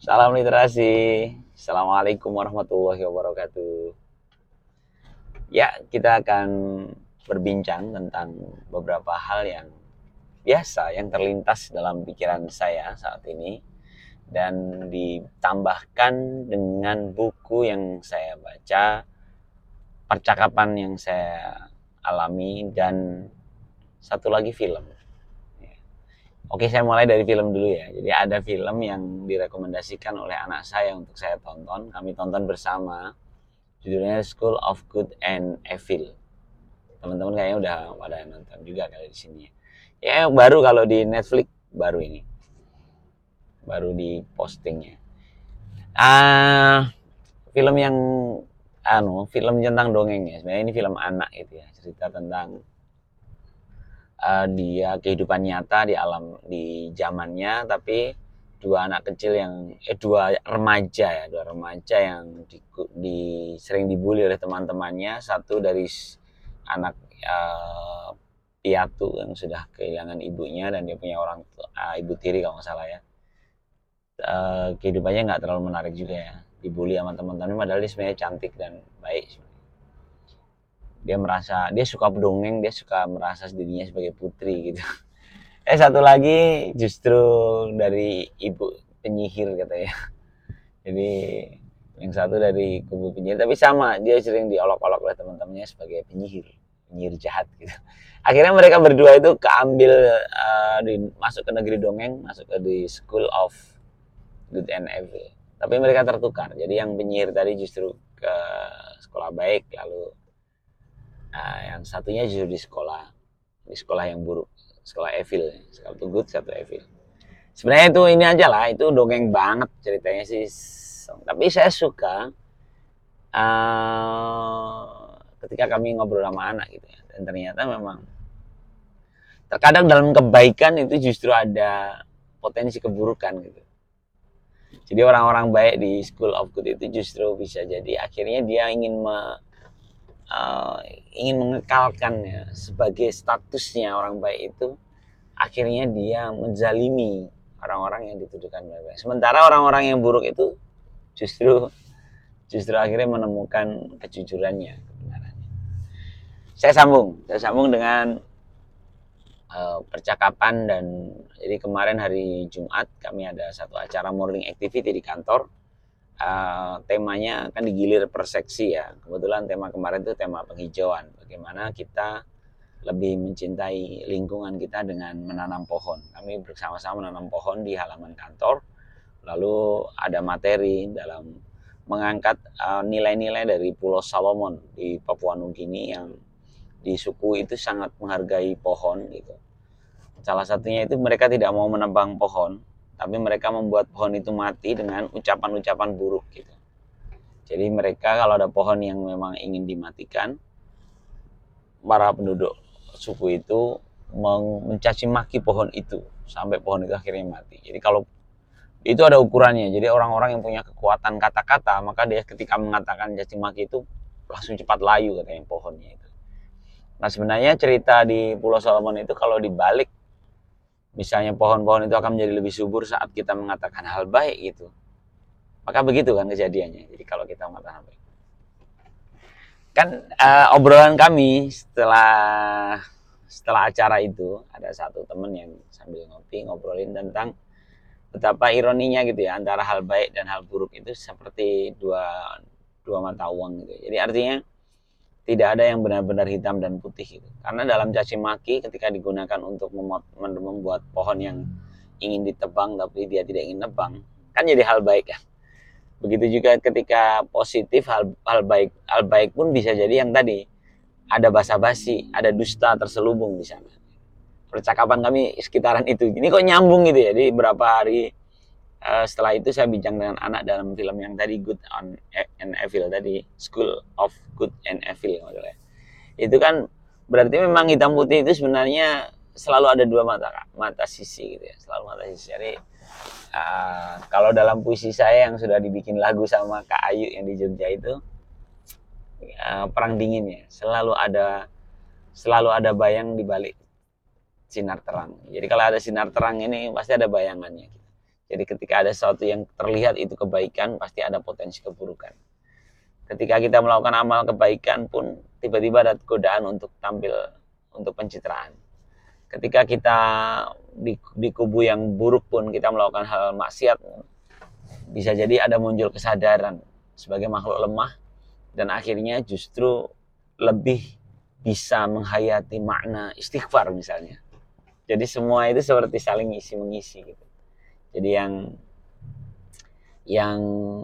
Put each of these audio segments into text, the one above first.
Salam literasi. Assalamualaikum warahmatullahi wabarakatuh. Ya, kita akan berbincang tentang beberapa hal yang biasa yang terlintas dalam pikiran saya saat ini dan ditambahkan dengan buku yang saya baca, percakapan yang saya alami dan satu lagi film. Oke, saya mulai dari film dulu ya. Jadi ada film yang direkomendasikan oleh anak saya untuk saya tonton. Kami tonton bersama. Judulnya School of Good and Evil. Teman-teman kayaknya udah pada nonton juga kali di sini. Ya baru kalau di Netflix baru ini. Baru di postingnya. Ah, film yang anu, film tentang dongeng ya. Sebenarnya ini film anak itu ya. Cerita tentang uh, dia kehidupan nyata di alam di zamannya. Tapi dua anak kecil yang eh dua remaja ya dua remaja yang di, di sering dibully oleh teman-temannya. Satu dari anak uh, piatu yang sudah kehilangan ibunya dan dia punya orang uh, ibu tiri kalau nggak salah ya. Uh, kehidupannya nggak terlalu menarik juga ya dibully sama teman-temannya padahal dia sebenarnya cantik dan baik dia merasa dia suka dongeng dia suka merasa dirinya sebagai putri gitu. Eh satu lagi justru dari ibu penyihir katanya. Jadi yang satu dari kubu penyihir. Tapi sama dia sering diolok-olok oleh teman-temannya sebagai penyihir penyihir jahat gitu. Akhirnya mereka berdua itu keambil uh, di, masuk ke negeri dongeng masuk ke di school of good and evil. Tapi mereka tertukar. Jadi yang penyihir tadi justru ke sekolah baik lalu Nah, yang satunya justru di sekolah, di sekolah yang buruk, sekolah evil, satu good, satu evil. Sebenarnya itu ini aja lah, itu dongeng banget ceritanya sih. Tapi saya suka uh, ketika kami ngobrol sama anak gitu ya, dan ternyata memang terkadang dalam kebaikan itu justru ada potensi keburukan gitu. Jadi orang-orang baik di School of Good itu justru bisa jadi akhirnya dia ingin me, uh, ingin mengekalkan ya sebagai statusnya orang baik itu akhirnya dia menzalimi orang-orang yang dituduhkan baik. Sementara orang-orang yang buruk itu justru justru akhirnya menemukan kejujurannya, kebenarannya. Saya sambung, saya sambung dengan uh, percakapan dan jadi kemarin hari Jumat kami ada satu acara morning activity di kantor uh, temanya kan digilir per seksi ya. Kebetulan tema kemarin itu tema penghijauan. Bagaimana kita lebih mencintai lingkungan kita dengan menanam pohon. Kami bersama-sama menanam pohon di halaman kantor. Lalu ada materi dalam mengangkat eh, nilai-nilai uh, dari Pulau Salomon di Papua Nugini yang di suku itu sangat menghargai pohon gitu. Salah satunya itu mereka tidak mau menebang pohon, tapi mereka membuat pohon itu mati dengan ucapan-ucapan buruk gitu. Jadi mereka kalau ada pohon yang memang ingin dimatikan, para penduduk suku itu mencaci maki pohon itu sampai pohon itu akhirnya mati. Jadi kalau itu ada ukurannya. Jadi orang-orang yang punya kekuatan kata-kata, maka dia ketika mengatakan caci maki itu langsung cepat layu katanya pohonnya itu. Nah sebenarnya cerita di Pulau Solomon itu kalau dibalik misalnya pohon-pohon itu akan menjadi lebih subur saat kita mengatakan hal baik gitu. Maka begitu kan kejadiannya. Jadi kalau kita mengatakan hal baik. Kan uh, obrolan kami setelah setelah acara itu ada satu teman yang sambil ngopi ngobrolin tentang betapa ironinya gitu ya antara hal baik dan hal buruk itu seperti dua dua mata uang gitu. Jadi artinya tidak ada yang benar-benar hitam dan putih gitu. Karena dalam caci maki ketika digunakan untuk membuat pohon yang ingin ditebang tapi dia tidak ingin nebang, kan jadi hal baik kan. Begitu juga ketika positif hal hal baik hal baik pun bisa jadi yang tadi ada basa-basi, ada dusta terselubung di sana. Percakapan kami sekitaran itu. Ini kok nyambung gitu ya. Jadi berapa hari uh, setelah itu saya bincang dengan anak dalam film yang tadi Good and Evil tadi School of Good and Evil ya. itu kan berarti memang hitam putih itu sebenarnya selalu ada dua mata mata sisi gitu ya selalu mata sisi. Jadi uh, kalau dalam puisi saya yang sudah dibikin lagu sama Kak Ayu yang di Jogja itu uh, perang dingin ya selalu ada selalu ada bayang di balik sinar terang. Jadi kalau ada sinar terang ini pasti ada bayangannya Jadi ketika ada sesuatu yang terlihat itu kebaikan, pasti ada potensi keburukan. Ketika kita melakukan amal kebaikan pun tiba-tiba ada godaan untuk tampil untuk pencitraan. Ketika kita di, di kubu yang buruk pun kita melakukan hal maksiat, bisa jadi ada muncul kesadaran sebagai makhluk lemah dan akhirnya justru lebih bisa menghayati makna istighfar misalnya. Jadi semua itu seperti saling isi mengisi gitu. Jadi yang yang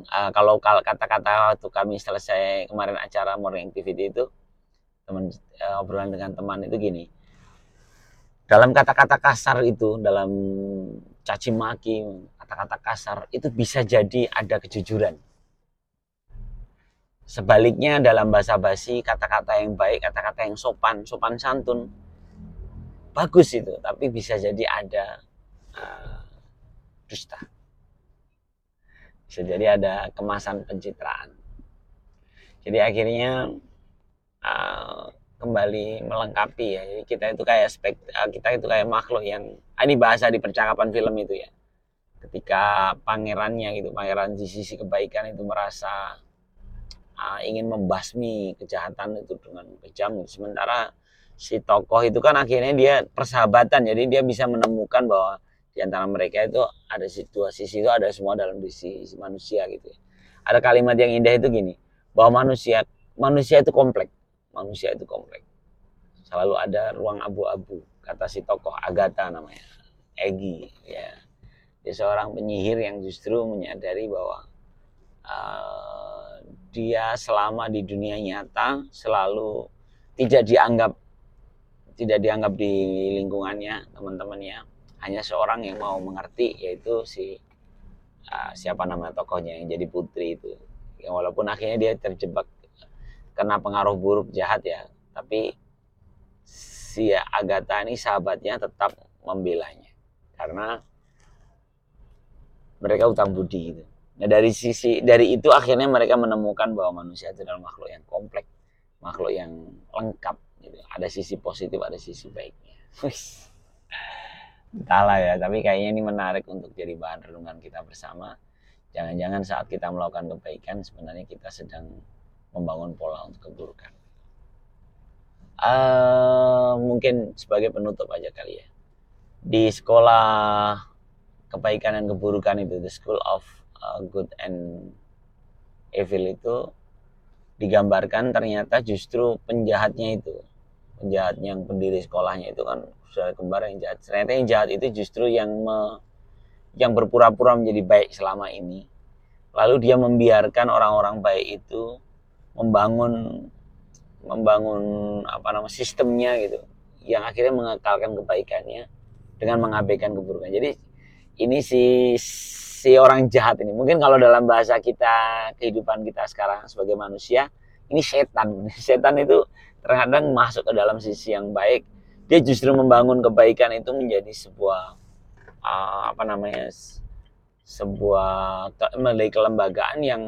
uh, kalau kata-kata waktu kami selesai kemarin acara morning activity itu teman uh, obrolan dengan teman itu gini. Dalam kata-kata kasar itu, dalam caci maki, kata-kata kasar itu bisa jadi ada kejujuran. Sebaliknya dalam bahasa basi, kata-kata yang baik, kata-kata yang sopan, sopan santun, bagus itu, tapi bisa jadi ada uh, dusta. Bisa jadi ada kemasan pencitraan. Jadi akhirnya uh, kembali melengkapi ya. Jadi kita itu kayak spek, uh, kita itu kayak makhluk yang uh, ini bahasa di percakapan film itu ya. Ketika pangerannya gitu, pangeran di sisi kebaikan itu merasa uh, ingin membasmi kejahatan itu dengan kejam, sementara si tokoh itu kan akhirnya dia persahabatan, jadi dia bisa menemukan bahwa di antara mereka itu ada situasi itu ada semua dalam diri manusia gitu ya. Ada kalimat yang indah itu gini, bahwa manusia manusia itu kompleks, manusia itu kompleks. Selalu ada ruang abu-abu, kata si tokoh Agatha namanya, Egi ya. Dia seorang penyihir yang justru menyadari bahwa uh, dia selama di dunia nyata selalu tidak dianggap tidak dianggap di lingkungannya teman-temannya hanya seorang yang mau mengerti yaitu si uh, siapa nama tokohnya yang jadi putri itu yang walaupun akhirnya dia terjebak kena pengaruh buruk jahat ya tapi si Agatha ini sahabatnya tetap membelanya karena mereka utang budi gitu. Nah dari sisi dari itu akhirnya mereka menemukan bahwa manusia itu adalah makhluk yang kompleks, makhluk yang lengkap. Gitu. Ada sisi positif, ada sisi baiknya entahlah ya tapi kayaknya ini menarik untuk jadi bahan renungan kita bersama. Jangan-jangan saat kita melakukan kebaikan sebenarnya kita sedang membangun pola untuk keburukan. Uh, mungkin sebagai penutup aja kali ya. Di sekolah kebaikan dan keburukan itu the school of uh, good and evil itu digambarkan ternyata justru penjahatnya itu penjahat yang pendiri sekolahnya itu kan saudara kembar yang jahat. Ternyata yang jahat itu justru yang me, yang berpura-pura menjadi baik selama ini. Lalu dia membiarkan orang-orang baik itu membangun membangun apa nama sistemnya gitu yang akhirnya mengekalkan kebaikannya dengan mengabaikan keburukan. Jadi ini si si orang jahat ini mungkin kalau dalam bahasa kita kehidupan kita sekarang sebagai manusia ini setan. Setan itu terkadang masuk ke dalam sisi yang baik dia justru membangun kebaikan itu menjadi sebuah uh, apa namanya sebuah melalui kelembagaan yang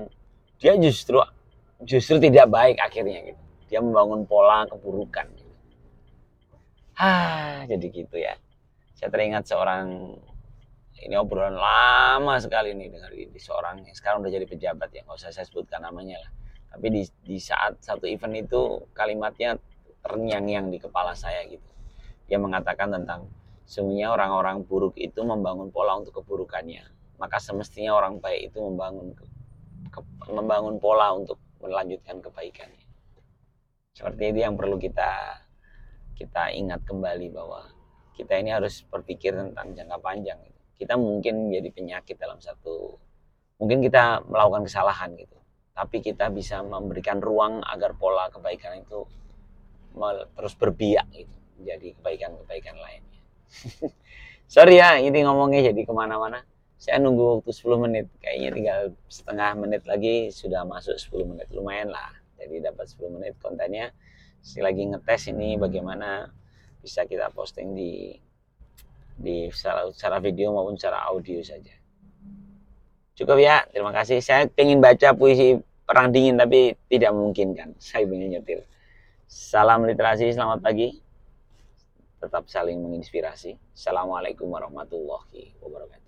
dia justru justru tidak baik akhirnya gitu. Dia membangun pola keburukan gitu. ah jadi gitu ya. Saya teringat seorang ini obrolan lama sekali nih dengar di seorang yang sekarang udah jadi pejabat ya nggak usah saya sebutkan namanya lah tapi di, di saat satu event itu kalimatnya terngiang-ngiang di kepala saya gitu dia mengatakan tentang sungguhnya orang-orang buruk itu membangun pola untuk keburukannya. Maka semestinya orang baik itu membangun ke, ke, membangun pola untuk melanjutkan kebaikannya. Seperti itu yang perlu kita kita ingat kembali bahwa kita ini harus berpikir tentang jangka panjang. Kita mungkin menjadi penyakit dalam satu, mungkin kita melakukan kesalahan gitu, tapi kita bisa memberikan ruang agar pola kebaikan itu terus berbiak gitu jadi kebaikan-kebaikan lainnya. Sorry ya, ini ngomongnya jadi ke mana-mana. Saya nunggu waktu 10 menit, kayaknya tinggal setengah menit lagi sudah masuk 10 menit. Lumayan lah, jadi dapat 10 menit kontennya. Sekali lagi ngetes ini bagaimana bisa kita posting di di secara, secara video maupun secara audio saja. Cukup ya, terima kasih. Saya ingin baca puisi perang dingin tapi tidak memungkinkan. Saya ingin nyetir. Salam literasi, selamat pagi tetap saling menginspirasi. Assalamualaikum warahmatullahi wabarakatuh.